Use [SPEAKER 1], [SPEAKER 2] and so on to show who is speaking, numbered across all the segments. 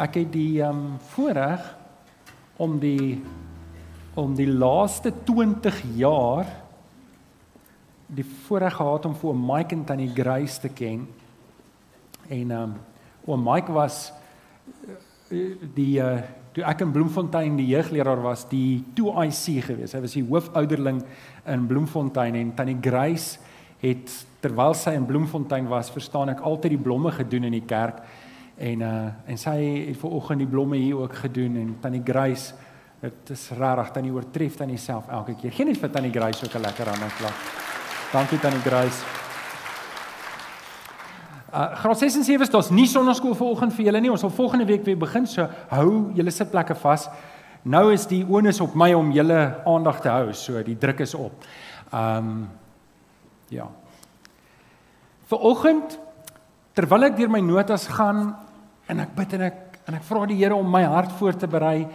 [SPEAKER 1] ek het die ehm um, voorreg om die om die laaste 20 jaar die voorreg gehad om vir Mike en Tannie Grace te ken. En ehm um, oom Mike was eh, die uh, toe ek in Bloemfontein die jeugleraar was, die 2IC gewees. Hy was die hoofouderling in Bloemfontein en Tannie Grace het terwyl sy in Bloemfontein was, verstaan ek altyd die blomme gedoen in die kerk. En uh en sy het ver oggend die blomme hier ook gedoen en Tannie Grace dit is regtig tannie oortref tannie self elke keer. Geen net vir Tannie Grace ook 'n lekker hande klap. Dankie Tannie Grace. Uh graad 6 en 7 is daar's nie sonnaskool vanoggend vir julle nie. Ons sal volgende week weer begin. So hou julle sitplekke vas. Nou is die onus op my om julle aandag te hou. So die druk is op. Um ja. Vanoggend terwyl ek deur my notas gaan en ek bid en ek en ek vra die Here om my hart voor te berei,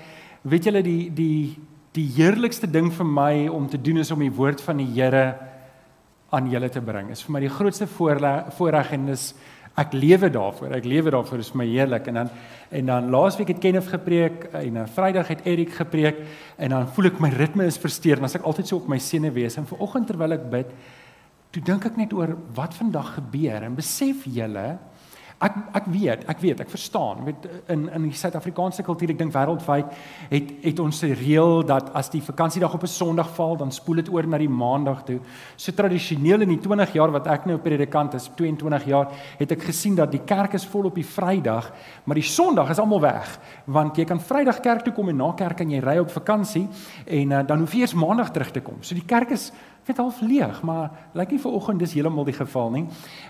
[SPEAKER 1] weet julle die die die heerlikste ding vir my om te doen is om die woord van die Here aan julle te bring. Is vir my die grootste voorreg en is ek lewe daarvoor. Ek lewe daarvoor is vir my heerlik en dan en dan laasweek het Kenneth gepreek en 'n Vrydag het Erik gepreek en dan voel ek my ritme is versteur en as ek altyd so op my senuwees en vanoggend terwyl ek bid toe dink ek net oor wat vandag gebeur en besef julle ek ek weet, ek weet, ek verstaan. Met in in die Suid-Afrikaanse kultuur, ek dink wêreldwyd het het ons 'n reël dat as die vakansiedag op 'n Sondag val, dan spoel dit oor na die Maandag toe. So tradisioneel in die 20 jaar wat ek nou predikant is, 22 jaar, het ek gesien dat die kerk is vol op die Vrydag, maar die Sondag is almal weg, want jy kan Vrydag kerk toe kom en na kerk kan jy ry op vakansie en uh, dan hoef jy eers Maandag terug te kom. So die kerk is net half leeg, maar lyk nie vir oggend dis heeltemal die geval nie.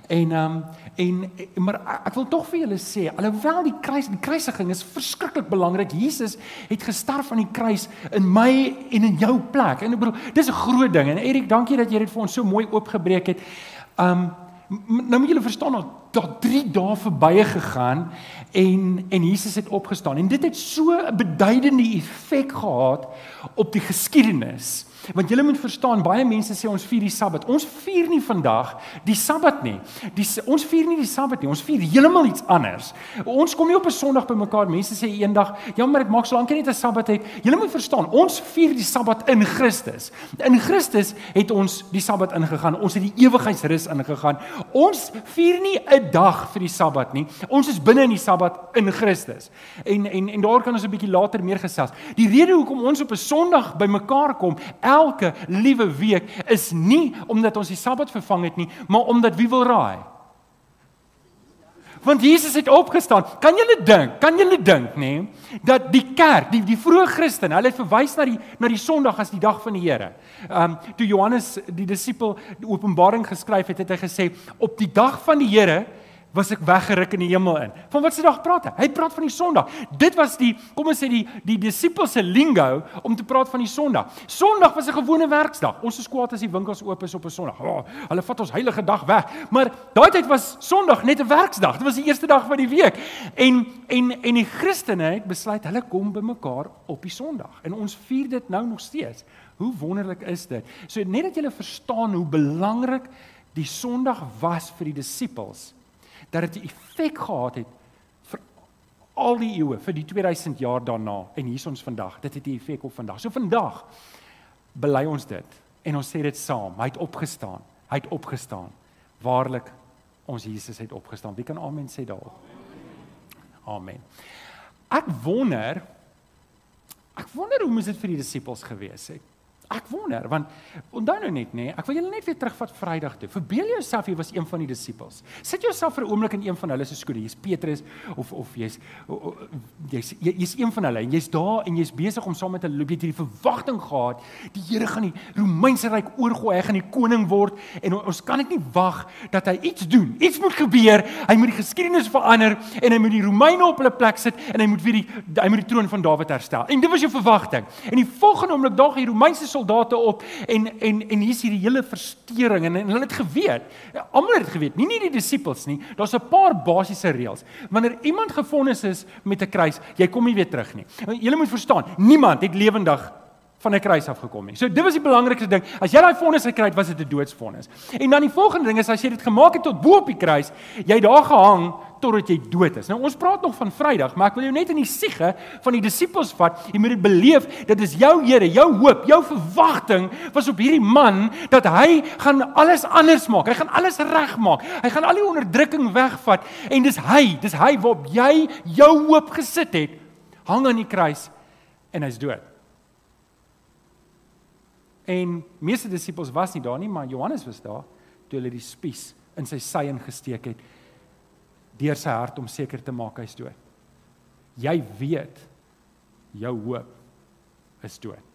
[SPEAKER 1] En ehm um, en maar ek wil tog vir julle sê, alhoewel die kruis die kruisiging is verskriklik belangrik. Jesus het gesterf aan die kruis in my en in jou plek. En ek bedoel, dis 'n groot ding. En Erik, dankie dat jy dit vir ons so mooi oopgebreek het. Ehm um, nou moet julle verstaan dat daar 3 dae verbye gegaan en en Jesus het opgestaan. En dit het so 'n beduidende effek gehad op die geskiedenis. Want julle moet verstaan, baie mense sê ons vier die Sabbat. Ons vier nie vandag die Sabbat nie. Die ons vier nie die Sabbat nie. Ons vier heeltemal iets anders. Ons kom nie op 'n Sondag bymekaar. Mense sê eendag, "Ja, maar dit maak so lank net 'n Sabbat het." Julle moet verstaan, ons vier die Sabbat in Christus. In Christus het ons die Sabbat ingegaan. Ons het die ewigheidsrus ingegaan. Ons vier nie 'n dag vir die Sabbat nie. Ons is binne in die Sabbat in Christus. En en en daar kan ons 'n bietjie later meer gesels. Die rede hoekom ons op 'n Sondag bymekaar kom, elke liewe week is nie omdat ons die Sabbat vervang het nie, maar omdat wie wil raai? Want Jesus het opgestaan. Kan julle dink? Kan julle dink, nê, nee, dat die kerk, die die vroeë Christen, hulle het verwys na die na die Sondag as die dag van die Here. Ehm um, toe Johannes die disipel Openbaring geskryf het, het hy gesê op die dag van die Here was ek weggeruk in die hemel in. Van wat se dag praat hy? Hy praat van die Sondag. Dit was die kom ons sê die die disippels se lingo om te praat van die Sondag. Sondag was 'n gewone werksdag. Ons is kwaad as die winkels oop is op 'n Sondag. Oh, hulle vat ons heilige dag weg. Maar daai tyd was Sondag net 'n werksdag. Dit was die eerste dag van die week. En en en die Christene het besluit hulle kom bymekaar op die Sondag. En ons vier dit nou nog steeds. Hoe wonderlik is dit? So net dat julle verstaan hoe belangrik die Sondag was vir die disippels dat dit 'n effek gehad het vir al die eeue, vir die 2000 jaar daarna en hier is ons vandag. Dit het 'n effek op vandag. So vandag bely ons dit en ons sê dit saam. Hy het opgestaan. Hy het opgestaan. Waarlik ons Jesus het opgestaan. Wie kan amen sê daarop? Amen. Ek wonder ek wonder hoe moes dit vir die disippels gewees het? Ek wonder want onthou nou net nê, nee, ek wil julle net weer terugvat Vrydag toe. Verbeel jouself jy was een van die disippels. Sit jouself vir 'n oomblik in een van hulle se skoene. Jy's Petrus of of jy's jy's jy's een van hulle en jy's daar en jy's besig om saam met hulle loop jy hierdie verwagting gehad. Die Here gaan die Romeinse ryk oorgooi. Hy gaan die koning word en ons kan net nie wag dat hy iets doen. Iets moet gebeur. Hy moet die geskiedenis verander en hy moet die Romeine op hulle plek sit en hy moet weer die hy moet die troon van Dawid herstel. En dit was jou verwagting. En die volgende oomblik daag die Romeinse soldate op en en en hier's hierdie hele verstoring en, en hulle het geweet. Almal het geweet, nie net die disippels nie. Daar's 'n paar basiese reëls. Wanneer iemand gefonnis is met 'n kruis, jy kom nie weer terug nie. Jy moet verstaan, niemand het lewendig van 'n kruis af gekom nie. So dit was die belangrikste ding. As jy daai vonnis gekry het, was dit 'n doodsvonnis. En dan die volgende ding is as jy dit gemaak het tot bo op die kruis, jy daar gehang totdat jy dood is. Nou ons praat nog van Vrydag, maar ek wil jou net in die siege van die disippels vat. Jy moet dit beleef, dit is jou Here, jou hoop, jou verwagting was op hierdie man dat hy gaan alles anders maak. Hy gaan alles regmaak. Hy gaan al die onderdrukking wegvat en dis hy, dis hy waarop jy jou hoop gesit het, hang aan die kruis en hy's dood. En meeste disippels was nie daar nie, maar Johannes was daar toe hulle die spies in sy sy ingesteek het deur sy hart om seker te maak hy's dood. Jy weet jou hoop is dood.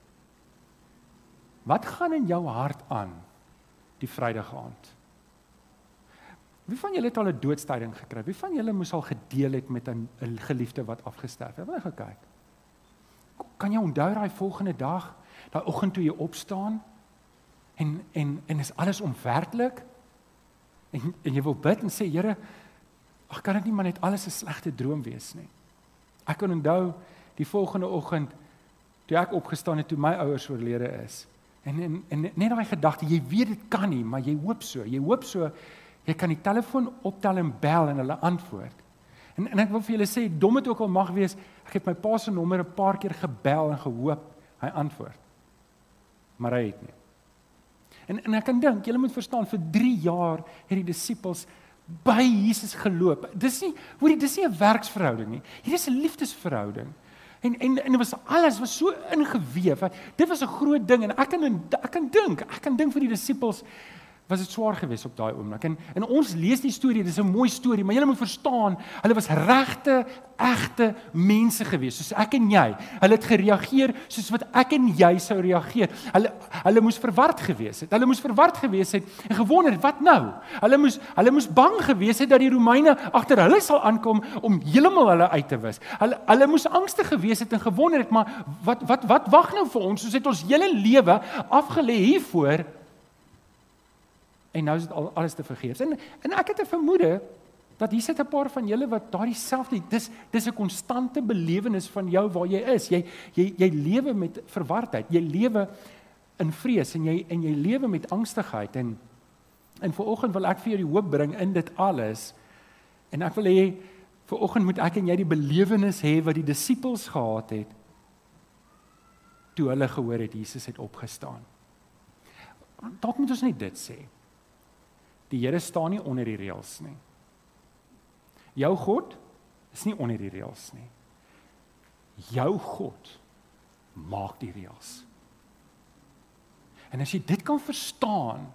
[SPEAKER 1] Wat gaan in jou hart aan die Vrydag aand? Wie van julle het al 'n doodstyding gekry? Wie van julle moes al gedeel het met 'n geliefde wat afgesterf het? Wat gekyk? Kan jy onthou daai volgende dag, daai oggend toe jy opstaan en en en is alles onwerklik? En, en jy wil bid en sê Here, ag kan dit nie maar net alles 'n slegte droom wees nie. Ek kan onthou die volgende oggend toe ek opgestaan het toe my ouers oorlede is. En en, en net daai gedagte, jy weet dit kan nie, maar jy hoop so. Jy hoop so jy kan die telefoon optel en bel en hulle antwoord. En en ek wil vir julle sê, dom dit ook al mag wees, ek het my pa se nommer 'n paar keer gebel en gehoop hy antwoord. Maar hy het nie. En en ek kan dink, julle moet verstaan vir 3 jaar het die disippels by Jesus geloop. Dis nie hoorie, dis nie 'n werksverhouding nie. Hier is 'n liefdesverhouding. En en en dit was alles was so ingeweef. Dit was 'n groot ding en ek kan ek kan dink, ek kan dink vir die disippels was dit swaar geweest op daai oomblik. En en ons lees die storie, dis 'n mooi storie, maar jy moet verstaan, hulle was regte, egte mense geweest, soos ek en jy. Hulle het gereageer soos wat ek en jy sou reageer. Hulle hulle moes verward geweest het. Hulle moes verward geweest het en gewonder wat nou? Hulle moes hulle moes bang geweest het dat die Romeine agter hulle sal aankom om heeltemal hulle uit te wis. Hulle hulle moes angstig geweest het en gewonder het, maar wat wat wat wag nou vir ons? Ons het ons hele lewe afgelê hiervoor en nou is dit al alles te vergeefs. En en ek het 'n vermoede dat hier sit 'n paar van julle wat daardie selfde dis dis 'n konstante belewenis van jou waar jy is. Jy jy jy lewe met verwardheid. Jy lewe in vrees en jy en jy lewe met angstigheid en en vooroggend wil ek vir jou die hoop bring in dit alles. En ek wil hê vooroggend moet ek en jy die belewenis hê wat die disippels gehad het toe hulle gehoor het Jesus het opgestaan. Dalk moet ons net dit sê. Die Here staan nie onder die reëls nie. Jou God is nie onder die reëls nie. Jou God maak die reëls. En as jy dit kan verstaan,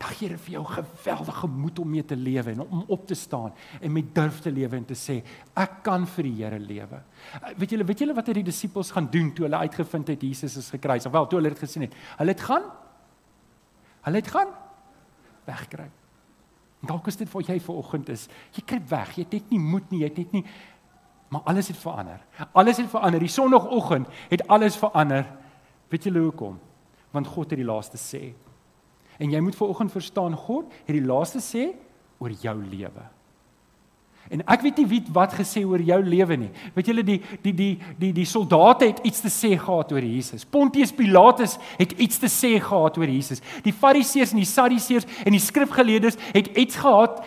[SPEAKER 1] dan gee dit vir jou geweldige moed om mee te lewe en om op te staan en met durf te lewe en te sê ek kan vir die Here lewe. Weet julle, weet julle wat het die disippels gaan doen toe hulle uitgevind het Jesus is gekruis? Wel, toe hulle dit gesien het. Hulle het gaan Hulle het gaan wegkruip. Dalk is dit vir jy vanoggend is. Jy kry weg. Jy het net nie moed nie. Jy het net nie maar alles het verander. Alles het verander. Die sonoggend het alles verander. Weet julle hoekom? Want God het die laaste sê. En jy moet vanoggend verstaan God het die laaste sê oor jou lewe. En ek weet nie wie wat gesê oor jou lewe nie. Weet julle die die die die die soldate het iets te sê gehad oor Jesus. Pontius Pilatus het iets te sê gehad oor Jesus. Die Fariseërs en die Sadduseërs en die skrifgeleerdes het iets gehad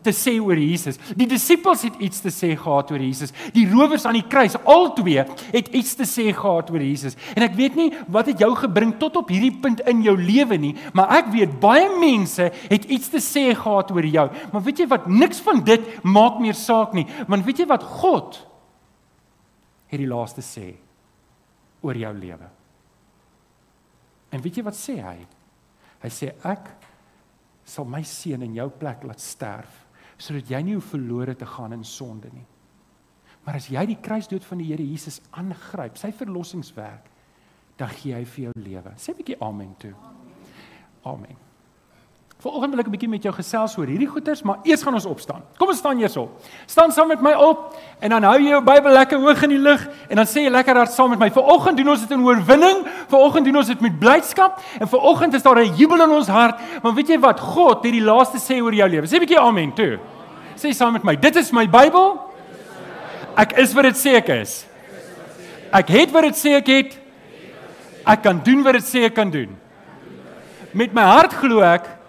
[SPEAKER 1] te sê oor Jesus. Die disippels het iets te sê gehad oor Jesus. Die rowers aan die kruis, albei het iets te sê gehad oor Jesus. En ek weet nie wat het jou gebring tot op hierdie punt in jou lewe nie, maar ek weet baie mense het iets te sê gehad oor jou. Maar weet jy wat? Niks van dit maak meer saak nie, want weet jy wat God het die laaste sê oor jou lewe. En weet jy wat sê hy? Hy sê ek sal my seun in jou plek laat sterf sodat jy nie hoef verlore te gaan in sonde nie. Maar as jy die kruisdood van die Here Jesus aangryp, sy verlossingswerk, dan gee hy vir jou lewe. Sê 'n bietjie amen toe. Amen. Vanoggend wil ek 'n bietjie met jou gesels oor hierdie goeters, maar eers gaan ons opstaan. Kom ons staan eers op. Staan saam met my op en dan hou jy jou Bybel lekker hoog in die lug en dan sê jy lekker hard saam met my. Vanoggend doen ons dit in oorwinning. Vanoggend doen ons dit met blydskap en vanoggend is daar 'n jubel in ons hart. Maar weet jy wat? God het die laaste sê oor jou lewe. Sê 'n bietjie amen toe. Sê saam met my. Dit is my Bybel. Ek is wat dit sê ek is. Ek het wat dit sê ek het. Ek kan doen wat dit sê ek kan doen. Met my hart glo ek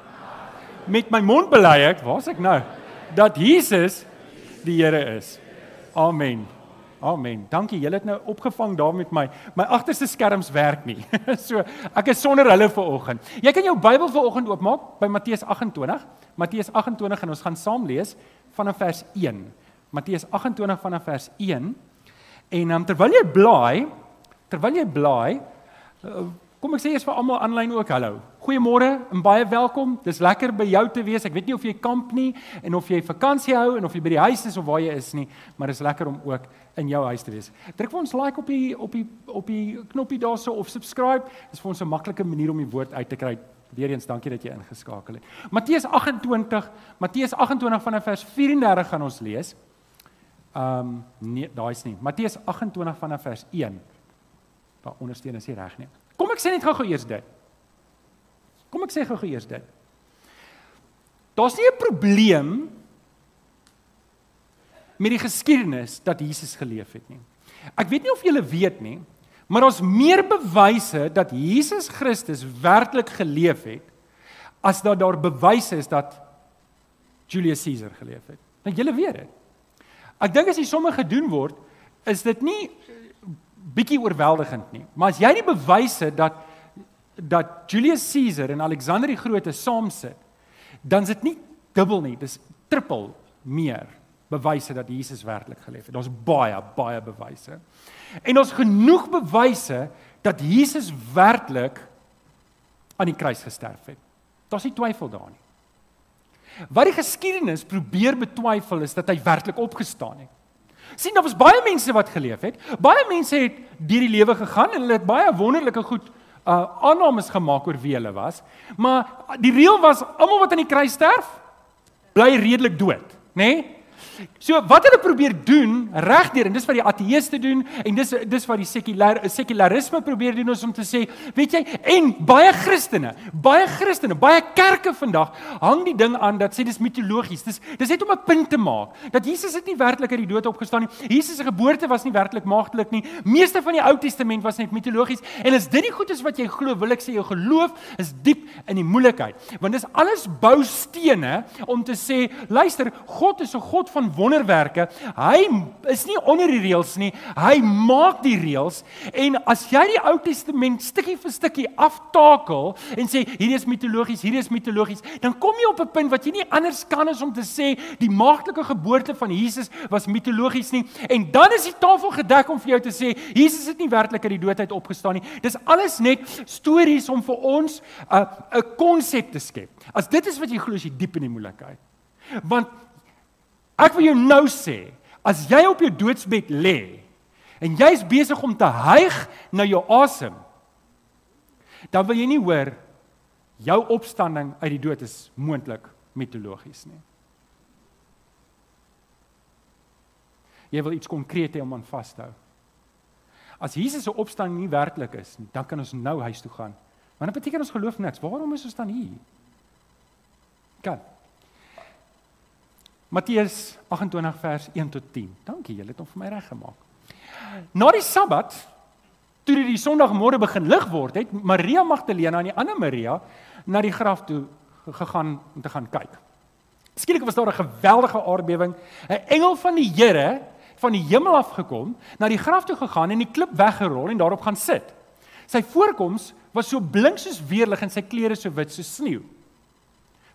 [SPEAKER 1] met my mond bely ek, waar's ek nou? Dat Jesus die Here is. Amen. Amen. Dankie. Julle het nou opgevang daar met my. My agterste skerms werk nie. so ek is sonder hulle vir oggend. Jy kan jou Bybel vir oggend oopmaak by Matteus 28. Matteus 28 en ons gaan saam lees vanaf vers 1. Matteus 28 vanaf vers 1. En um, terwyl jy blaai, terwyl jy blaai, uh, kom ek sê eers vir almal aanlyn ook hallo. Goeiemôre en baie welkom. Dis lekker by jou te wees. Ek weet nie of jy kamp nie en of jy vakansie hou en of jy by die huis is of waar jy is nie, maar dis lekker om ook in jou huis te wees. Druk vir ons like op die op die op die knoppie daarso of subscribe. Dis vir ons 'n maklike manier om die woord uit te kry. Weereens dankie dat jy ingeskakel het. Matteus 28, Matteus 28 vanaf vers 34 gaan ons lees. Ehm um, nee, daai's nie. Matteus 28 vanaf vers 1. Daar ondersteun is nie reg nie. Kom ek sê net gou-gou eers dit. Kom ek sê gou-gou eers dit. Daar's nie 'n probleem met die geskiedenis dat Jesus geleef het nie. Ek weet nie of julle weet nie, maar ons meer bewyse dat Jesus Christus werklik geleef het as dat daar bewyse is dat Julius Caesar geleef het. Nou julle weet dit. Ek dink as dit sommer gedoen word, is dit nie bietjie oorweldigend nie. Maar as jy die bewyse dat dat Julius Caesar en Alexander die Grote saam sit, dan is dit nie dubbel nie, dis triple meer bewyse dat Jesus werklik geleef het. Daar's baie baie bewyse. En ons genoeg bewyse dat Jesus werklik aan die kruis gesterf het. Daar's nie twyfel daar nie. Wat die geskiedenis probeer betwyfel is dat hy werklik opgestaan het. sien daar was baie mense wat geleef het. Baie mense het deur die lewe gegaan en hulle het baie wonderlike goed uh aannames gemaak oor wie hulle was, maar die reël was almal wat aan die kruis sterf bly redelik dood, nê? Nee? So wat hulle probeer doen regdeur en dis wat die ateëste doen en dis dis wat die sekulêr sekularisme probeer doen is om te sê, weet jy, en baie Christene, baie Christene, baie kerke vandag hang die ding aan dat sê dis mitologies. Dis dis net om 'n punt te maak dat Jesus het nie werklik uit die dood opgestaan nie. Jesus se geboorte was nie werklik maagdelik nie. Meeste van die Ou Testament was net mitologies en as dit nie goed is wat jy glo, wil ek sê jou geloof is diep in die moeilikheid. Want dis alles boustene om te sê, luister, God is 'n God van wonderwerke. Hy is nie onder die reëls nie. Hy maak die reëls en as jy die Ou Testament stukkie vir stukkie aftakel en sê hierdie is mitologies, hierdie is mitologies, dan kom jy op 'n punt wat jy nie anders kan as om te sê die maagtelike geboorte van Jesus was mitologies nie. En dan is die tafel gedek om vir jou te sê Jesus het nie werklik uit die dood uit opgestaan nie. Dis alles net stories om vir ons 'n uh, 'n konsep te skep. As dit is wat jy glo, is jy diep in die moeilikheid. Want Ek wil jou nou sê, as jy op jou doodsbed lê en jy's besig om te hyg na jou asem, dan wil jy nie hoor jou opstanding uit die dood is moontlik mitologies nie. Jy wil iets konkreet hê om aan vas te hou. As Jesus se opstanding nie werklik is nie, dan kan ons nou huis toe gaan. Want dit beteken ons geloof niks. Waarom is ons dan hier? Kan. Matteus 28 vers 1 tot 10. Dankie, julle het hom vir my reggemaak. Na die Sabbat, toe dit die Sondagmôre begin lig word, het Maria Magdalena en die ander Maria na die graf toe gegaan om te gaan kyk. Skielik was daar 'n geweldige aardbewing. 'n Engel van die Here van die hemel af gekom, na die graf toe gegaan en die klip weggerol en daarop gaan sit. Sy voorkoms was so blink soos weerlig en sy klere so wit soos sneeu.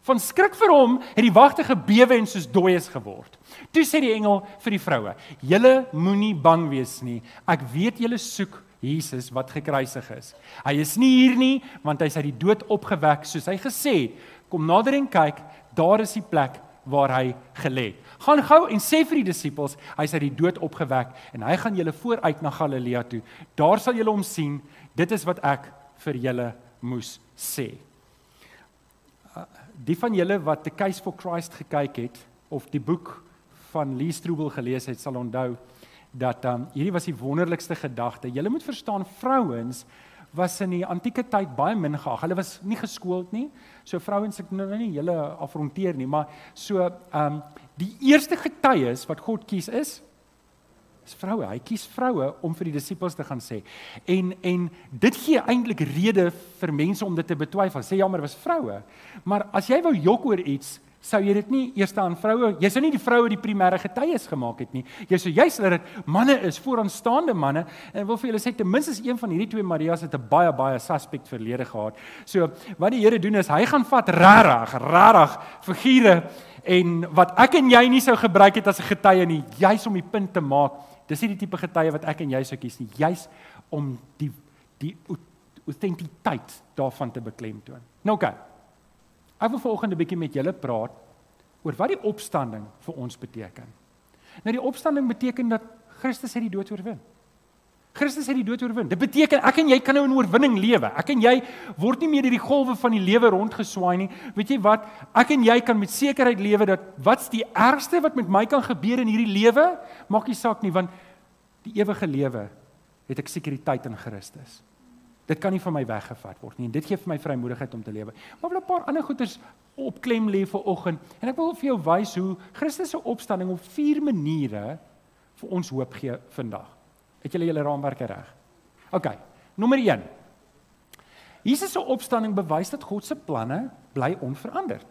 [SPEAKER 1] Van skrik vir hom het die wagte gebewe en soos dooies geword. Toe sê die engel vir die vroue: "Julle moenie bang wees nie. Ek weet julle soek Jesus wat gekruisig is. Hy is nie hier nie, want hy's uit die dood opgewek soos hy gesê het. Kom nader en kyk, daar is die plek waar hy gelê het. Gaan gou en sê vir die disippels, hy's uit die dood opgewek en hy gaan julle vooruit na Galilea toe. Daar sal julle hom sien. Dit is wat ek vir julle moes sê." Die van julle wat The Case for Christ gekyk het of die boek van Lee Strobel gelees het, sal onthou dat um, hierdie was die wonderlikste gedagte. Julle moet verstaan vrouens was in die antieke tyd baie min geag. Hulle was nie geskoold nie. So vrouens ek nou nie hulle afronteer nie, maar so ehm um, die eerste getuies wat God kies is Dis vroue. Hy kies vroue om vir die disippels te gaan sê. En en dit gee eintlik rede vir mense om dit te betwyfel. Sê ja, maar was vroue. Maar as jy wou jok oor iets, sou jy dit nie eers aan vroue, jy sou nie die vroue die primêre getuies gemaak het nie. Jy sou juist dat dit manne is, vooraanstaande manne en wil vir julle sê ten minste een van hierdie twee Marias het 'n baie baie suspect verlede gehad. So wat die Here doen is hy gaan vat rarig, rarig figure en wat ek en jy nie sou gebruik het as 'n getuie nie, juis om die punt te maak. Dis nie die tipe getuie wat ek en jy sou kies nie, juis om die die authenticiteit daarvan te beklemtoon. Nou oké. Okay. Ek wil vanoggend 'n bietjie met julle praat oor wat die opstanding vir ons beteken. Nou die opstanding beteken dat Christus het die dood oorwin. Christus het die dood oorwin. Dit beteken ek en jy kan nou in oorwinning lewe. Ek en jy word nie meer deur die golwe van die lewe rondgeswaai nie. Weet jy wat? Ek en jy kan met sekerheid lewe dat wat's die ergste wat met my kan gebeur in hierdie lewe? Maak nie saak nie want die ewige lewe het ek sekuriteit in Christus. Dit kan nie van my weggevat word nie en dit gee vir my vrymoedigheid om te lewe. Maar wil 'n paar ander goeters op klem lê vir oggend en ek wil vir jou wys hoe Christus se opstanding op vier maniere vir ons hoop gee vandag. Het julle julle raamwerke reg? OK. Nommer 1. Jesus se opstanding bewys dat God se planne bly onveranderd.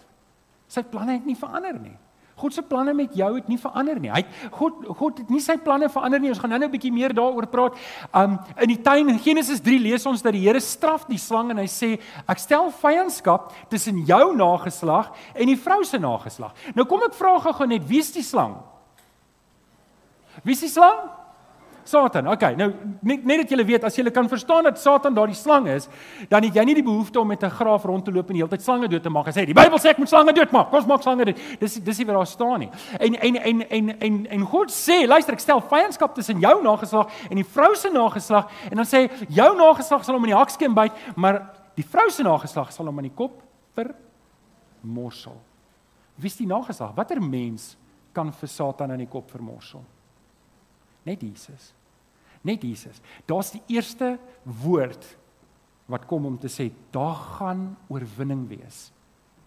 [SPEAKER 1] Sy planne het nie verander nie. God se planne met jou het nie verander nie. Hy God God het nie sy planne verander nie. Ons gaan nou-nou 'n bietjie meer daaroor praat. Um in die tuin in Genesis 3 lees ons dat die Here straf die slang en hy sê ek stel vyandskap tussen jou nageslag en die vrou se nageslag. Nou kom ek vra gou net wie is die slang? Wie is die slang? Satan. Okay, nou net net dat julle weet as julle kan verstaan dat Satan daardie slang is, dan het jy nie die behoefte om met 'n graaf rond te loop en die hele tyd slange dood te maak. Hy sê die Bybel sê ek moet slange doodmaak. Kom ons maak slange dood. Dis dis nie wat daar staan nie. En en en en en en God sê, luister, ek stel vyandskap tussen jou nageslag en die vrou se nageslag en dan sê jou nageslag sal hom in die hakskeen byt, maar die vrou se nageslag sal hom in die kop vermorsel. Wie is die nageslag? Watter mens kan vir Satan in die kop vermorsel? Net Jesus. Net Jesus. Daar's die eerste woord wat kom om te sê daar gaan oorwinning wees.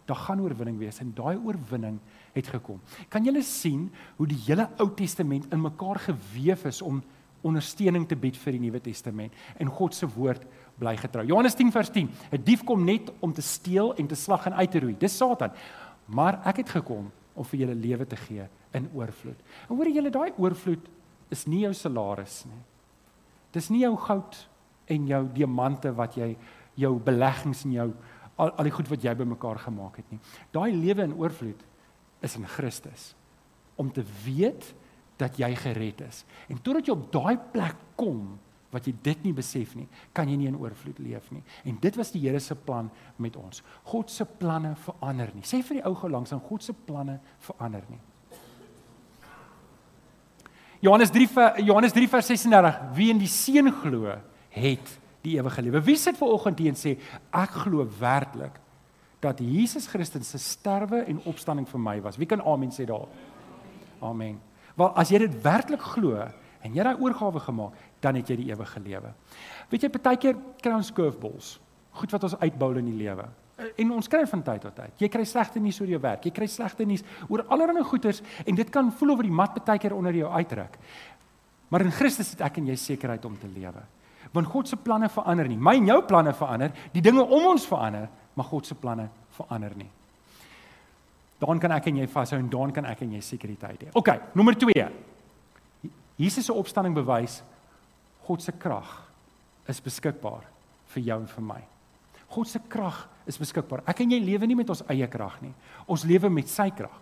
[SPEAKER 1] Daar gaan oorwinning wees en daai oorwinning het gekom. Kan julle sien hoe die hele Ou Testament in mekaar gewewe is om ondersteuning te bied vir die Nuwe Testament en God se woord bly getrou. Johannes 10 vers 10. 'n Dief kom net om te steel en te slag en uit te roei. Dis Satan. Maar ek het gekom om vir julle lewe te gee in oorvloed. En hoor julle daai oorvloed is nie jou salaris nie. Dis nie jou goud en jou diamante wat jy jou beleggings en jou al, al die goed wat jy bymekaar gemaak het nie. Daai lewe in oorvloed is in Christus om te weet dat jy gered is. En totdat jy op daai plek kom wat jy dit nie besef nie, kan jy nie in oorvloed leef nie. En dit was die Here se plan met ons. God se planne verander nie. Sê vir die ou gou langs aan God se planne verander nie. Johannes 3 Johannes 3 vers 36 wie in die seun glo het die ewige lewe. Wie sit ver oggend hier en sê ek glo werklik dat Jesus Christus se sterwe en opstanding vir my was. Wie kan amen sê daar? Amen. Wel as jy dit werklik glo en jy daai oorgawe gemaak, dan het jy die ewige lewe. Weet jy partykeer kry ons curveballs. Goed wat ons uitbou in die lewe. En ons kry van tyd tot tyd. Jy kry slegte nuus oor jou werk. Jy kry slegte nuus oor allerlei goeders en dit kan voel of die mat baie keer onder jou uitruk. Maar in Christus het ek en jy sekerheid om te lewe. Want God se planne verander nie. My en jou planne verander, die dinge om ons verander, maar God se planne verander nie. Dan kan ek en jy vashou en dan kan ek en jy sekuriteit hê. OK, nommer 2. Jesus se opstanding bewys God se krag is beskikbaar vir jou en vir my. God se krag is beskikbaar. Ek en jy lewe nie met ons eie krag nie. Ons lewe met sy krag.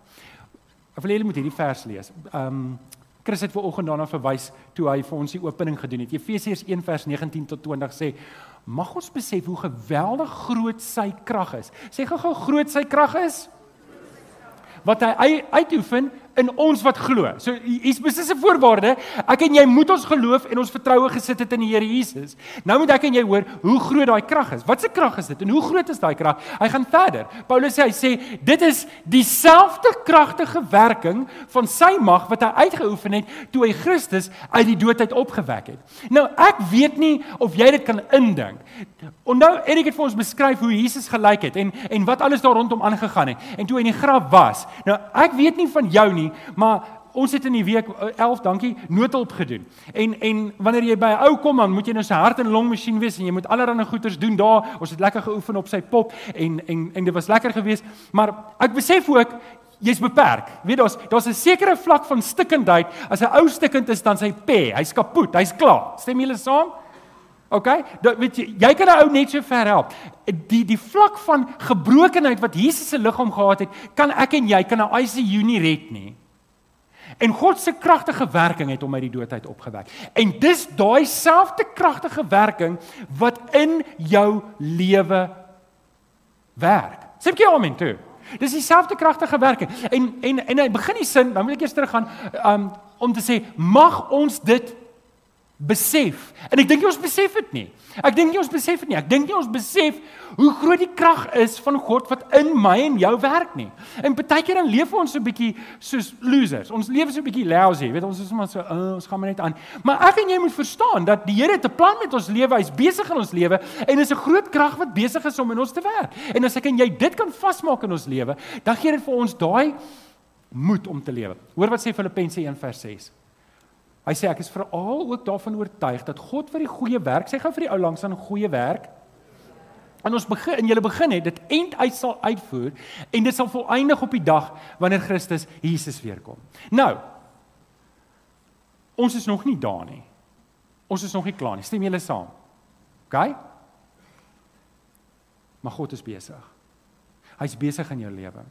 [SPEAKER 1] Ek wil hê jy moet hierdie vers lees. Ehm um, Chris het vanoggend daarna verwys toe hy vir ons die opening gedoen het. Efesiërs 1 vers 19 tot 20 sê: "Mag ons besef hoe geweldig groot sy krag is." Sê gou-gou groot sy krag is. Wat hy uitoefen in ons wat glo. So hier's presies 'n voorwaarde. Ek en jy moet ons geloof en ons vertroue gesit het in die Here Jesus. Nou moet ek en jy hoor hoe groot daai krag is. Wat 'n krag is dit en hoe groot is daai krag? Hy gaan verder. Paulus sê hy sê dit is dieselfde kragtige werking van sy mag wat hy uitgeoefen het toe hy Christus uit die dood uit opgewek het. Nou ek weet nie of jy dit kan indink. Onthou Erik het vir ons beskryf hoe Jesus gelyk het en en wat alles daar rondom aangegaan het en toe hy in die graf was. Nou ek weet nie van jou nie, maar ons het in die week 11, dankie, noodhulp gedoen. En en wanneer jy by 'n ou kom dan moet jy nou sy hart en long masjien wees en jy moet allerlei goeders doen daar. Ons het lekker geoefen op sy pop en en en dit was lekker geweest, maar ek besef ook jy's beperk. Weet daar's daar's 'n sekere vlak van stikkindheid. As 'n ou stikkend is dan sy pê, hy's kapot, hy's klaar. Stem julle saam? OK? Dat weet jy, jy kan 'n ou net so ver help. Die die vlak van gebrokenheid wat Jesus se liggaam gehad het, kan ek en jy kan 'n ICU nie red nie. En God se kragtige werking het hom uit die dood uit opgewek. En dis daai selfde kragtige werking wat in jou lewe werk. Sê ek amen toe. Dis dieselfde kragtige werking. En en en hy begin die sin, dan moet ek eers teruggaan um om te sê mag ons dit besef. En ek dink ons besef dit nie. Ek dink nie ons besef dit nie. Ek dink nie ons besef hoe groot die krag is van God wat in my en jou werk nie. En baie keer dan leef ons so 'n bietjie soos losers. Ons lewe so 'n bietjie lousy. Jy weet ons is maar so uh, ons gaan maar net aan. Maar ek en jy moet verstaan dat die Here het 'n plan met ons lewe. Hy's besig in ons lewe en dis 'n groot krag wat besig is om in ons te werk. En as ek en jy dit kan vasmaak in ons lewe, dan gee dit vir ons daai moed om te lewe. Hoor wat sê Filippense 1:6. Hy sê ek is veral ook daarvan oortuig dat God vir die goeie werk, sê gou vir die ou langs aan goeie werk. En ons begin en julle begin het dit eind uit sal uitvoer en dit sal volëindig op die dag wanneer Christus Jesus weer kom. Nou ons is nog nie daar nie. Ons is nog nie klaar nie. Stem julle saam? OK? Maar God is besig. Hy's besig in jou lewe.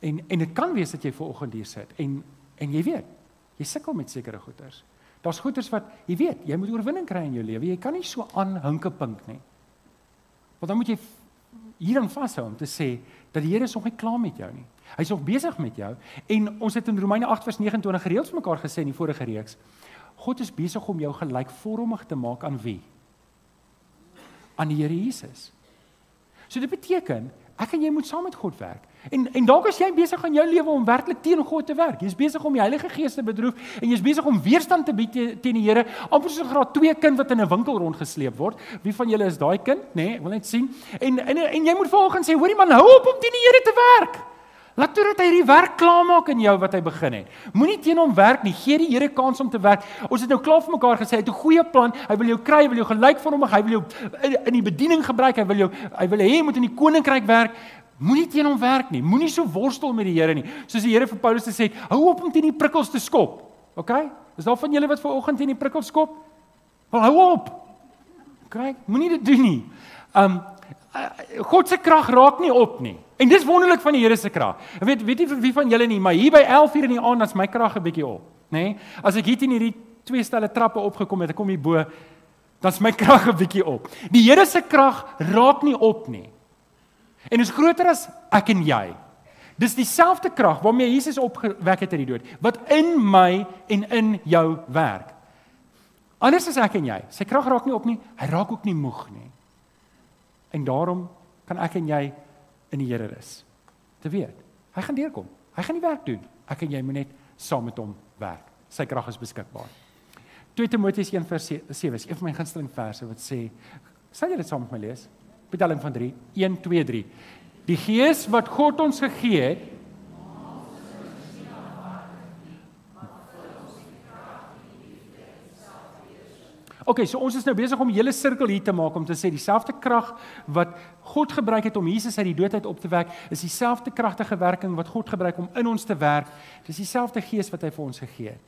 [SPEAKER 1] En en dit kan wees dat jy ver oggend hier sit en en jy weet Jy sukkel met sekere goeters. Daar's goeters wat jy weet, jy moet oorwinning kry in jou lewe. Jy kan nie so aanhinke pink nie. Want dan moet jy hieraan vashou om te sê dat die Here is nog nie klaar met jou nie. Hy's nog besig met jou en ons het in Romeine 8:29 gereeld vir mekaar gesê in die vorige reeks. God is besig om jou gelykvormig te maak aan wie? Aan die Here Jesus. So dit beteken ek en jy moet saam met God werk. En en dalk is jy besig aan jou lewe om werklik teen God te werk. Jy's besig om die Heilige Gees te bedroef en jy's besig om weerstand te bied teen die Here. amper so 'n graad 2 kind wat in 'n winkel rondgesleep word. Wie van julle is daai kind, nê? Nee, ek wil net sien. En en en jy moet volgens sê, hoorie man, hou op om teen die Here te werk. Laat toe dat hy die werk klaarmaak in jou wat hy begin het. Moenie teen hom werk nie. Gee die Here kans om te werk. Ons het nou klaar vir mekaar gesê hy het 'n goeie plan. Hy wil jou kry, hy wil jou gelyk vir hom, hy wil jou in die bediening gebruik. Hy wil jou hy wil hê jy moet in die koninkryk werk. Moenie teen hom werk nie. Moenie so worstel met die Here nie. Soos die Here vir Paulus gesê het, hou op om teen die prikkels te skop. OK? Is daar van julle wat ver oggend teen die prikkels skop? Wel hou op. OK? Moenie dit doen nie. Um God se krag raak nie op nie. En dis wonderlik van die Here se krag. Ek weet weet nie vir wie van julle nie, maar hier by 11:00 in die aand dan's my krag 'n bietjie op, nê? Nee? As ek hier teen hierdie twee stelle trappe opgekom het, ek kom hier bo, dan's my krag 'n bietjie op. Die Here se krag raak nie op nie. En is groter as ek en jy. Dis dieselfde krag waarmee Jesus opgewek het uit die dood wat in my en in jou werk. Anders as ek en jy. Sy krag raak nie op nie, hy raak ook nie moeg nie. En daarom kan ek en jy in die Here rus. Te weet, hy gaan deurkom. Hy gaan die werk doen. Ek en jy moet net saam met hom werk. Sy krag is beskikbaar. 2 Timoteus 1:7 is een van my gunsteling verse wat sê, sal jy dit saam met my lees? betelling van 3 1 2 3 die gees wat God ons gegee het okay, so ons is nou besig om 'n hele sirkel hier te maak om te sê dieselfde krag wat God gebruik het om Jesus uit die dood uit op te wek, is dieselfde kragtige werking wat God gebruik om in ons te werk. Dis dieselfde gees wat hy vir ons gegee het.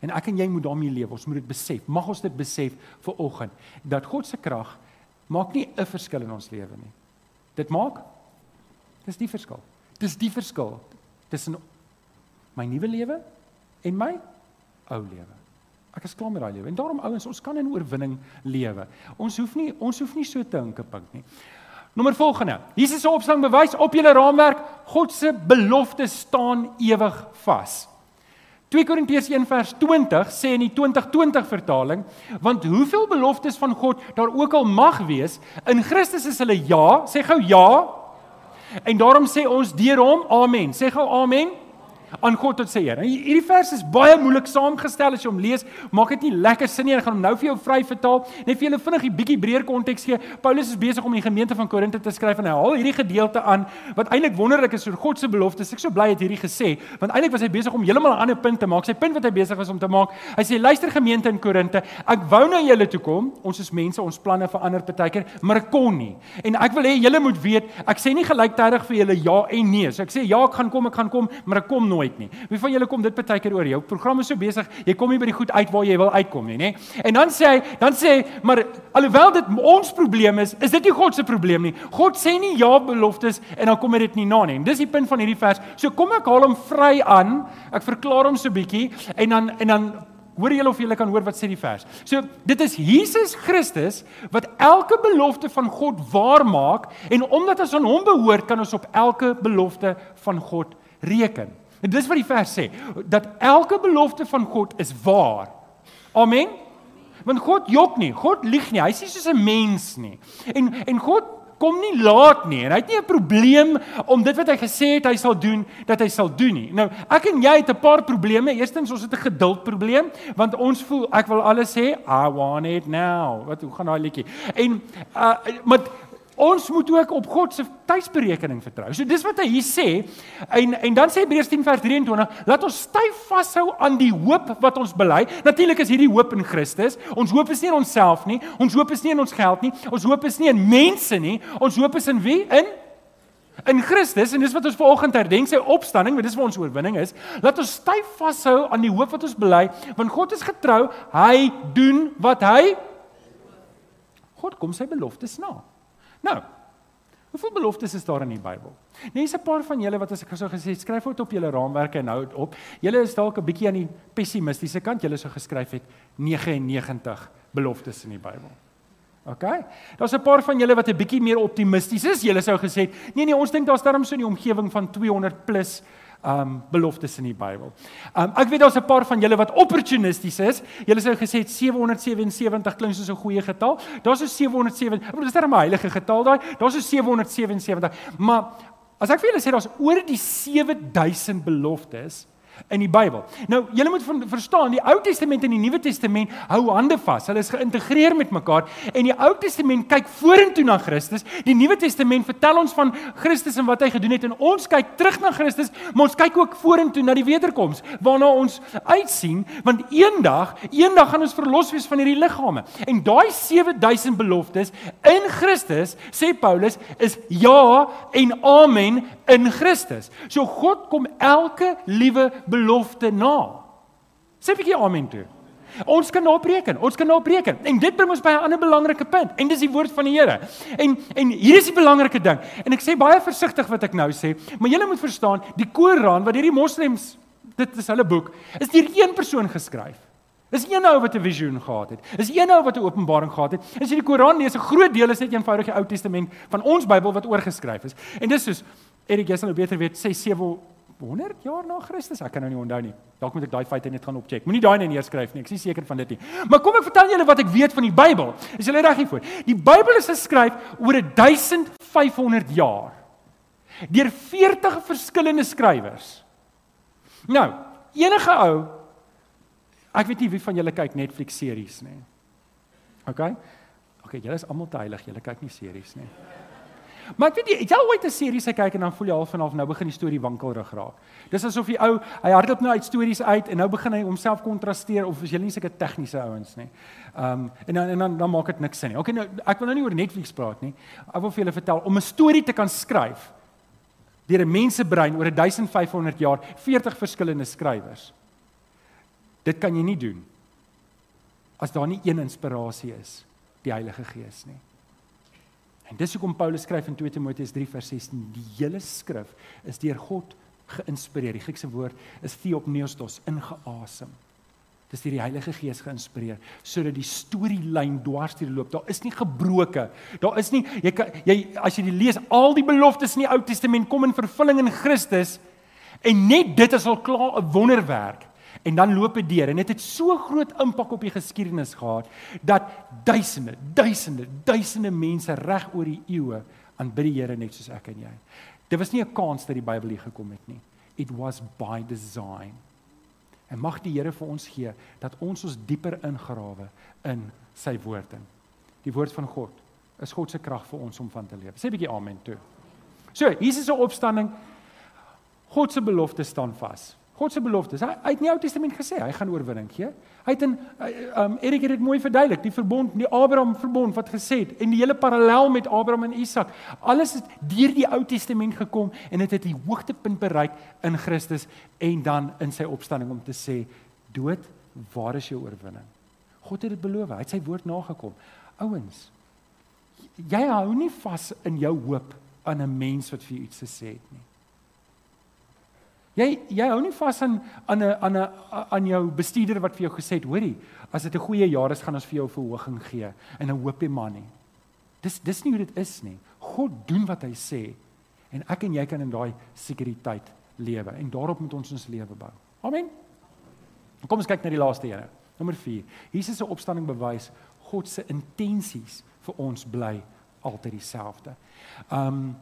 [SPEAKER 1] En ek en jy moet daarmee leef. Ons moet dit besef. Mag ons dit besef vir oggend dat God se krag maak nie 'n verskil in ons lewe nie. Dit maak dis die verskil. Dis die verskil tussen my nuwe lewe en my ou lewe. Ek is klaar met daai lewe. En daarom ouens, ons kan in oorwinning lewe. Ons hoef nie ons hoef nie so te hinkepink nie. Nommer volgende. Jesus se opstaan bewys op julle raamwerk, God se beloftes staan ewig vas. 2 Korintiërs 1 vers 20 sê in die 2020 vertaling, want hoeveel beloftes van God daar ook al mag wees, in Christus is hulle ja, sê gou ja. En daarom sê ons deur hom amen. Sê gou amen. Aan God tot sy eer. Hierdie vers is baie moeilik saamgestel as jy hom lees. Maak dit nie lekker sin nie. Ek gaan hom nou vir jou vry vertaal. Net vir julle vinnig 'n bietjie breër konteks gee. Paulus is besig om die gemeente van Korinte te skryf en hy haal hierdie gedeelte aan wat eintlik wonderlik is oor God se beloftes. Ek so bly het hierdie gesê, want eintlik was hy besig om heeltemal 'n ander punt te maak. Sy punt wat hy besig was om te maak. Hy sê luister gemeente in Korinte, ek wou na julle toe kom. Ons is mense, ons planne verander partykeer, maar ek kon nie. En ek wil hê julle moet weet, ek sê nie gelyktydig vir julle ja en nee. So ek sê ja, ek gaan kom, ek gaan kom, maar ek kom nooit nie. Wie van julle kom dit baie keer oor jou program is so besig, jy kom nie by die goed uit waar jy wil uitkom nie, nê? En dan sê hy, dan sê hy, maar alhoewel dit ons probleem is, is dit nie God se probleem nie. God sê nie ja beloftes en dan kom dit nie na nie. Dis die punt van hierdie vers. So kom ek haal hom vry aan. Ek verklaar hom so bietjie en dan en dan Hoor julle of julle kan hoor wat sê die vers. So dit is Jesus Christus wat elke belofte van God waar maak en omdat ons aan hom behoort kan ons op elke belofte van God reken. En dis wat die vers sê dat elke belofte van God is waar. Amen. Want God jok nie, God lieg nie. Hy's nie soos 'n mens nie. En en God kom nie laat nie en hy het nie 'n probleem om dit wat hy gesê het hy sal doen dat hy sal doen nie. Nou, ek en jy het 'n paar probleme. Eerstens ons het 'n geduldprobleem want ons voel ek wil alles hê, I want it now. Wat hoe gaan daai liedjie? En uh maar ons moet ook op God se tydsberekening vertrou. So dis wat hy hier sê. En en dan sê Hebreërs 10 vers 23, laat ons styf vashou aan die hoop wat ons bely. Natuurlik is hierdie hoop in Christus. Ons hoop is nie in onsself nie. Ons hoop is nie in ons geld nie. Ons hoop is nie in mense nie. Ons hoop is in wie? In in Christus en dis wat ons vanoggend herdenk sy opstanding, want dis waar ons oorwinning is. Laat ons styf vashou aan die hoop wat ons bely, want God is getrou. Hy doen wat hy God kom sy beloftes na. Nou, hoeveel beloftes is daar in die Bybel? Is 'n paar van julle wat as ek sou gesê skryf dit op julle raamwerke en hou dit op. Julle is dalk 'n bietjie aan die pessimistiese kant. Julle sou geskryf het 99 beloftes in die Bybel. OK. Daar's 'n paar van julle wat 'n bietjie meer optimisties is. Julle sou gesê, nee nee, ons dink daar's darm so die omgewing van 200 plus um beloftes in die Bybel. Um ek weet daar's 'n paar van julle wat opportunisties is. Julle sou gesê 777 klink soos 'n goeie getal. Daar's so 707. Ek bedoel dis net 'n heilige getal daai. Daar's so 777. Maar as ek vir julle sê daar's oor die 7000 beloftes in die Bybel. Nou, julle moet verstaan, die Ou Testament en die Nuwe Testament hou hande vas. Hulle is geïntegreer met mekaar en die Ou Testament kyk vorentoe na Christus. Die Nuwe Testament vertel ons van Christus en wat hy gedoen het en ons kyk terug na Christus, maar ons kyk ook vorentoe na die wederkoms waarna ons uitsien, want eendag, eendag gaan ons verlos wees van hierdie liggame. En daai 7000 beloftes in Christus, sê Paulus, is ja en amen in Christus. So God kom elke liewe belofte na. Sê 'n bietjie amen toe. Ons kan daarop reken. Ons kan daarop reken. En dit bring ons by 'n ander belangrike punt en dis die woord van die Here. En en hier is die belangrike ding. En ek sê baie versigtig wat ek nou sê, maar julle moet verstaan, die Koran wat hierdie moslems dit is hulle boek, is deur een persoon geskryf. Dis een ou wat 'n visioen gehad het. Dis een ou wat 'n openbaring gehad het. As jy die Koran lees, 'n groot deel is net eenvoudig die Ou Testament van ons Bybel wat oorgeskryf is. En dis soos Erik jy sal nou beter weet 6 7 100 jaar na Christus. Ek kan nou nie onthou nie. Dalk moet ek daai feite net gaan opcheck. Moenie daai net neerskryf nie. Ek is seker van dit nie. Maar kom ek vertel julle wat ek weet van die Bybel. Is julle reg hiervoor? Die Bybel is geskryf oor 1500 jaar deur 40 verskillende skrywers. Nou, enige ou ek weet nie wie van julle kyk Netflix series nie. OK? OK, julle is almal te heilig. Julle kyk nie series nie. Maar ek weet jy, het jy al ooit 'n serie se kyk en dan voel jy half en half nou begin die storie wankelrig raak. Dis asof die ou, hy hardloop nou uit stories uit en nou begin hy homself kontrasteer of is jy nie seker tegniese ouens nie. Ehm um, en dan en dan dan maak dit niks sin nie. Okay nou ek wil nou nie oor Netflix praat nie. Ek wil vir julle vertel om 'n storie te kan skryf deur 'n mensebrein oor 1500 jaar, 40 verskillende skrywers. Dit kan jy nie doen as daar nie een inspirasie is, die Heilige Gees nie. En dis hoekom Paulus skryf in 2 Timoteus 3 vers 16, die hele skrif is deur God geïnspireer. Die Griekse woord is theopneustos, ingeasem. Dis deur die Heilige Gees geïnspireer sodat die storielyn dwars deur loop. Daar is nie gebroke. Daar is nie jy kan jy as jy die lees al die beloftes in die Ou Testament kom in vervulling in Christus en net dit is al klaar 'n wonderwerk. En dan loop dit deur en dit het, het so groot impak op die geskiedenis gehad dat duisende, duisende, duisende mense reg oor die eeue aanbid die Here net soos ek en jy. Dit was nie 'n kans dat die Bybel hier gekom het nie. It was by design. En mag die Here vir ons gee dat ons ons dieper ingrawe in sy woord in. Die woord van God is God se krag vir ons om van te leef. Sê 'n bietjie amen toe. So, Jesus se opstanding God se belofte staan vas. God se beloftes. Hy, hy het in die Ou Testament gesê hy gaan oorwinning gee. Hy het in um Erik het dit mooi verduidelik, die verbond, die Abraham verbond wat gesê het en die hele parallel met Abraham en Isak. Alles het deur die Ou Testament gekom en dit het, het die hoogtepunt bereik in Christus en dan in sy opstanding om te sê dood, waar is jou oorwinning? God het dit beloof. Hy het sy woord nagekom. Ouens, jy hou nie vas in jou hoop aan 'n mens wat vir jou iets gesê het nie. Jy jy hou nie vas aan aan 'n aan 'n aan jou bestuurder wat vir jou gesê het, hoorie, as dit 'n goeie jaar is, gaan ons vir jou 'n verhoging gee en 'n hoopie man nie. Dis dis nie hoe dit is nie. God doen wat hy sê en ek en jy kan in daai sekuriteit lewe en daarop moet ons ons lewe bou. Amen. Kom ons kyk na die laaste een. Nommer 4. Jesus se opstanding bewys God se intensies vir ons bly altyd dieselfde. Um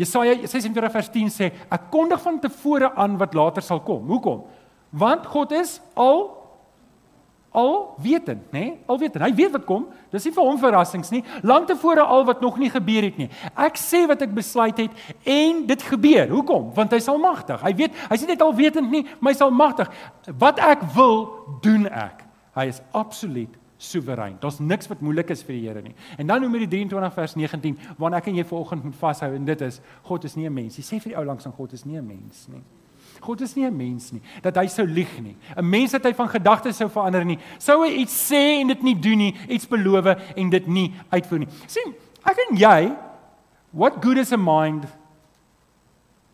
[SPEAKER 1] Jesaja 46 vers 10 sê ek kondig van tevore aan wat later sal kom. Hoekom? Want God is al al wetend, nê? Nee? Al wetend. Hy weet wat kom. Dis nie vir hom verrassings nie. Lank tevore al wat nog nie gebeur het nie. Ek sê wat ek besluit het en dit gebeur. Hoekom? Want hy's almagtig. Hy weet, hy's nie net al wetend nie, maar hy's almagtig. Wat ek wil, doen ek. Hy is absoluut soewerein. Daar's niks wat moeilik is vir die Here nie. En dan Numeri 23 vers 19, waarna ek en jy vanoggend moet vashou en dit is God is nie 'n mens. Jy sê vir die ou langs aan God is nie 'n mens nie. God is nie 'n mens nie dat hy sou lieg nie. 'n Mens wat hy van gedagtes sou verander nie. Sou hy iets sê en dit nie doen nie, iets beloof en dit nie uitvoer nie. sien, ek en jy what good is a mind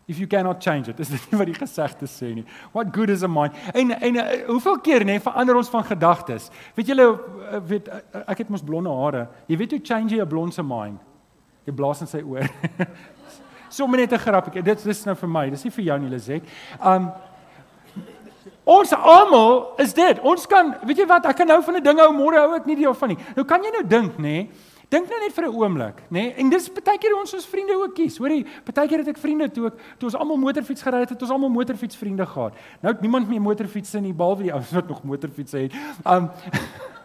[SPEAKER 1] if you cannot change it. Dis nie wat die gesegde sê nie. What good is a mind? En en uh, hoeveel keer nê verander ons van gedagtes? Weet julle uh, weet uh, ek het mos blonde hare. Jy weet hoe change jy 'n blonde mind? Jy blaas in sy oor. Sommige net 'n grappie. Dit dis nou vir my. Dis nie vir jou nie, Lizet. Um Ons almal is dit. Ons kan, weet jy wat, ek kan nou van 'n ding hou, môre hou ek nie daarvan nie. Nou kan jy nou dink, nê? Dink nou net vir 'n oomblik, nê? Nee? En dis baie keer ons ons vriende ook kies. Hoorie, baie keer het ek vriende toe ek toe ons almal motorfiets gery het, het ons almal motorfietsvriende gehad. Nou het niemand meer motorfietsse nie behalwe die ouens wat nog motorfietsse het. Um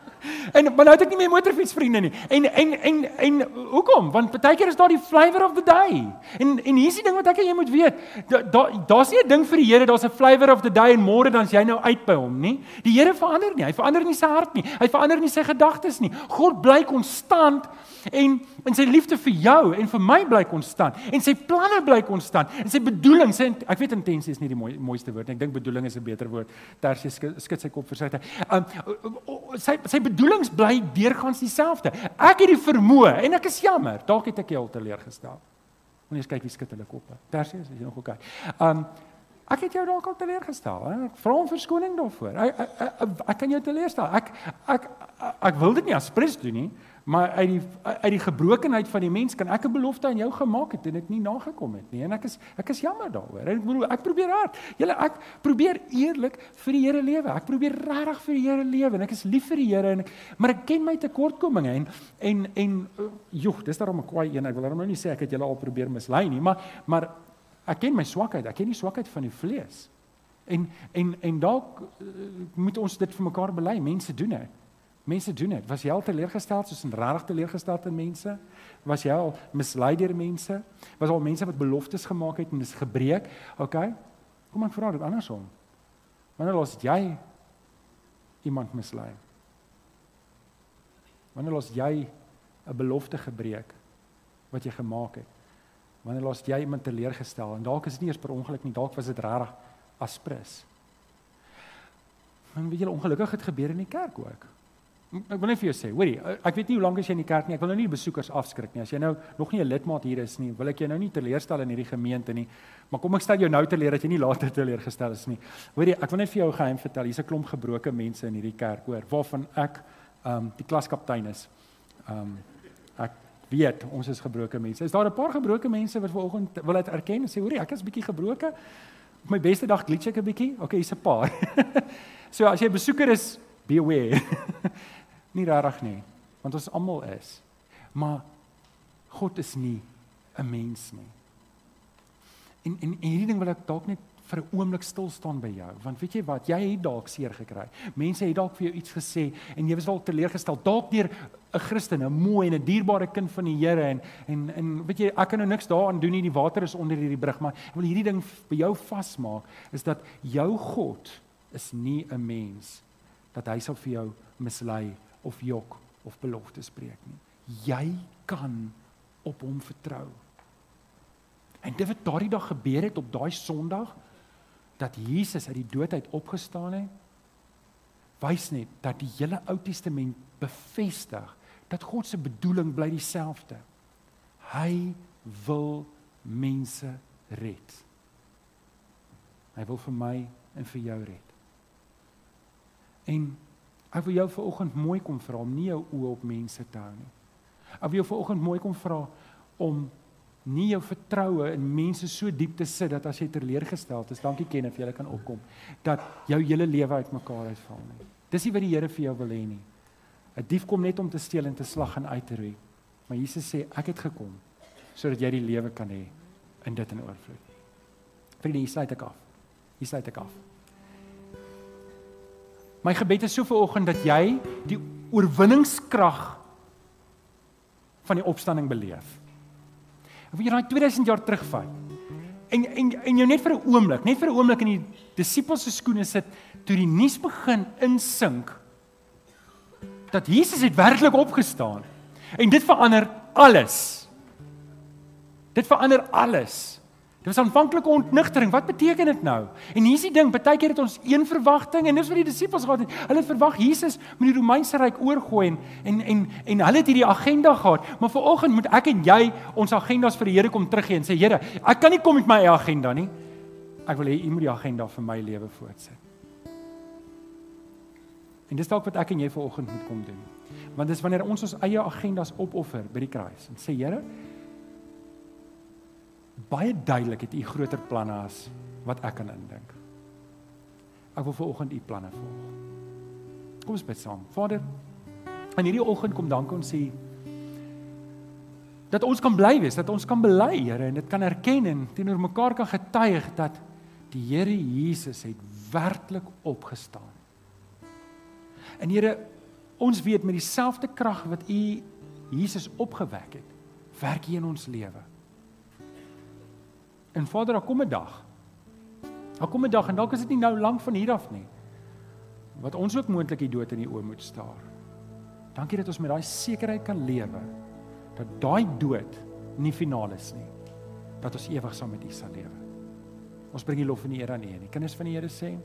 [SPEAKER 1] En maar nou het ek nie meer motorfietsvriende nie. En en en en hoekom? Want baie keer is daar die flavor of the day. En en hier's die ding wat ek en jy moet weet. Daar daar's nie 'n ding vir die Here, daar's 'n flavor of the day en môre dan's jy nou uit by hom, nie? Die Here verander nie. Hy verander nie sy hart nie. Hy verander nie sy gedagtes nie. God bly konstant en en sy liefde vir jou en vir my bly konstant en sy planne bly konstant en sy bedoelings en ek weet intensie is nie die mooi, mooiste woord nie. Ek dink bedoeling is 'n beter woord. Tersius skud sy kop versigtig. Um sy sy bedoelings bly deurgangs dieselfde. Ek het die vermoë en ek is jammer, dalk het ek jou teleurgestel. Moet jy kyk wie skud hulle koppe. Tersius, as jy nog kyk. Um ek het jou dalk al teleurgestel. Hè? Ek vra om verskoning daarvoor. Ek, ek, ek, ek kan jou teleurstel. Ek ek ek, ek wil dit nie as prins doen nie. Maar uit die uit die gebrokenheid van die mens kan ek 'n belofte aan jou gemaak het en dit nie nagekom het nie. En ek is ek is jammer daaroor. Ek bedoel ek probeer hard. Julle ek probeer eerlik vir die Here lewe. Ek probeer regtig vir die Here lewe en ek is lief vir die Here en ek, maar ek ken my tekortkominge en en en joh, dis daarom 'n kwaai een. Ek wil nou nie sê ek het julle al probeer mislei nie, maar maar ek ken my swakheid. Ek ken die swakheid van die vlees. En en en dalk uh, moet ons dit vir mekaar bely. Mense doen dit. Mense doen dit. Was jy al teleurgestel soos 'n regte teleurgestel in mense? Was jy al mislei deur mense? Was al mense wat beloftes gemaak het en dis gebreek? OK. Kom ek vra dit andersom. Wanneer los jy iemand mislei? Wanneer los jy 'n belofte gebreek wat jy gemaak het? Wanneer los jy iemand teleurgestel en dalk is dit nie eers per ongeluk nie, dalk was dit regtig aspres. Maar weet jy ongelukkig het gebeur in die kerk ook. Ek wil net vir jou sê, hoorie, ek weet nie hoe lank as jy in die kerk nie. Ek wil nou nie besoekers afskrik nie. As jy nou nog nie 'n lidmaat hier is nie, wil ek jou nou nie teleurstel in hierdie gemeente nie. Maar kom ek stel jou nou teleur dat jy nie later teleurgestel is nie. Hoorie, ek wil net vir jou 'n geheim vertel. Hier's 'n klomp gebroke mense in hierdie kerk, hoor, waarvan ek ehm um, die klaskaptein is. Ehm um, ek weet ons is gebroke mense. Is daar 'n paar gebroke mense wat vanoggend wil dit erken en sê, hoorie, ek is bietjie gebroke. Op my beste dag glitch ek 'n bietjie. Okay, hier's 'n paar. so as jy 'n besoeker is, be aware. Nie regtig nie, want ons almal is. Maar God is nie 'n mens nie. En en, en hierdie ding wil ek dalk net vir 'n oomblik stil staan by jou want weet jy wat jy het dalk seer gekry mense het dalk vir jou iets gesê en jy was dalk teleurgestel dalk deur 'n Christen 'n mooi en 'n dierbare kind van die Here en en en weet jy ek kan nou niks daaraan doen nie die water is onder hierdie brug maar ek wil hierdie ding by jou vasmaak is dat jou God is nie 'n mens dat hy sal vir jou mislei of jok of beloftes spreek nie jy kan op hom vertrou En dit wat daardie dag gebeur het op daai Sondag dat Jesus uit die dood uit opgestaan het, wys net dat die hele Ou Testament bevestig dat God se bedoeling bly dieselfde. Hy wil mense red. Hy wil vir my en vir jou red. En ek wil jou vanoggend mooi kom vra om nie jou oë op mense te hou nie. Ek wil jou vanoggend mooi kom vra om nie jou vertroue in mense so diep te sit dat as jy teleurgesteld is, dankie Kenneth, jy kan opkom, dat jou hele lewe uitmekaar uitval nie. Dis nie wat die Here vir jou wil hê nie. 'n Dief kom net om te steel en te slag en uit te roei. Maar Jesus sê ek het gekom sodat jy die lewe kan hê in dit in oorvloed. Vriende, hier sluit ek af. Hier sluit ek af. My gebed is so vir oggend dat jy die oorwinningskrag van die opstanding beleef. Of jy daai 2000 jaar terugvat. En en en jou net vir 'n oomblik, net vir 'n oomblik in die disippels se skoene sit toe die nuus begin insink dat Jesus het werklik opgestaan. En dit verander alles. Dit verander alles. Dit was aanvanklike ontnigtering. Wat beteken dit nou? En hier's die ding, baie keer het ons een verwagting en dis wat die disippels gehad het. Hulle verwag Jesus moet die Romeinse ryk oorgooi en en en, en hulle het hierdie agenda gehad. Maar vanoggend moet ek en jy ons agendas vir die Here kom teruggee en sê Here, ek kan nie kom met my eie agenda nie. Ek wil hê U moet die agenda vir my lewe voortsit. En dis dalk wat ek en jy vanoggend moet kom doen. Want dis wanneer ons ons eie agendas opoffer by die kruis en sê Here, baie duidelik het u groter planne as wat ek kan indink. Ek wil vir oggend u planne volg. Kom ons bid saam. Vader, in hierdie oggend kom dank ons u dat ons kan bly wees, dat ons kan bely, Here, en dit kan erken en teenoor mekaar kan getuig dat die Here Jesus het werklik opgestaan. En Here, ons weet met dieselfde krag wat u Jesus opgewek het, werk hy in ons lewe. En Vader, daar kom 'n dag. Daar kom 'n dag en dalk is dit nie nou lank van hier af nie. Wat ons ook moontlik die dood in die oë moet staar. Dankie dat ons met daai sekerheid kan lewe dat daai dood nie finaal is nie. Dat ons ewig saam met U sal lewe. Ons bring die lof en die eer aan U. Die kinders van die Here sê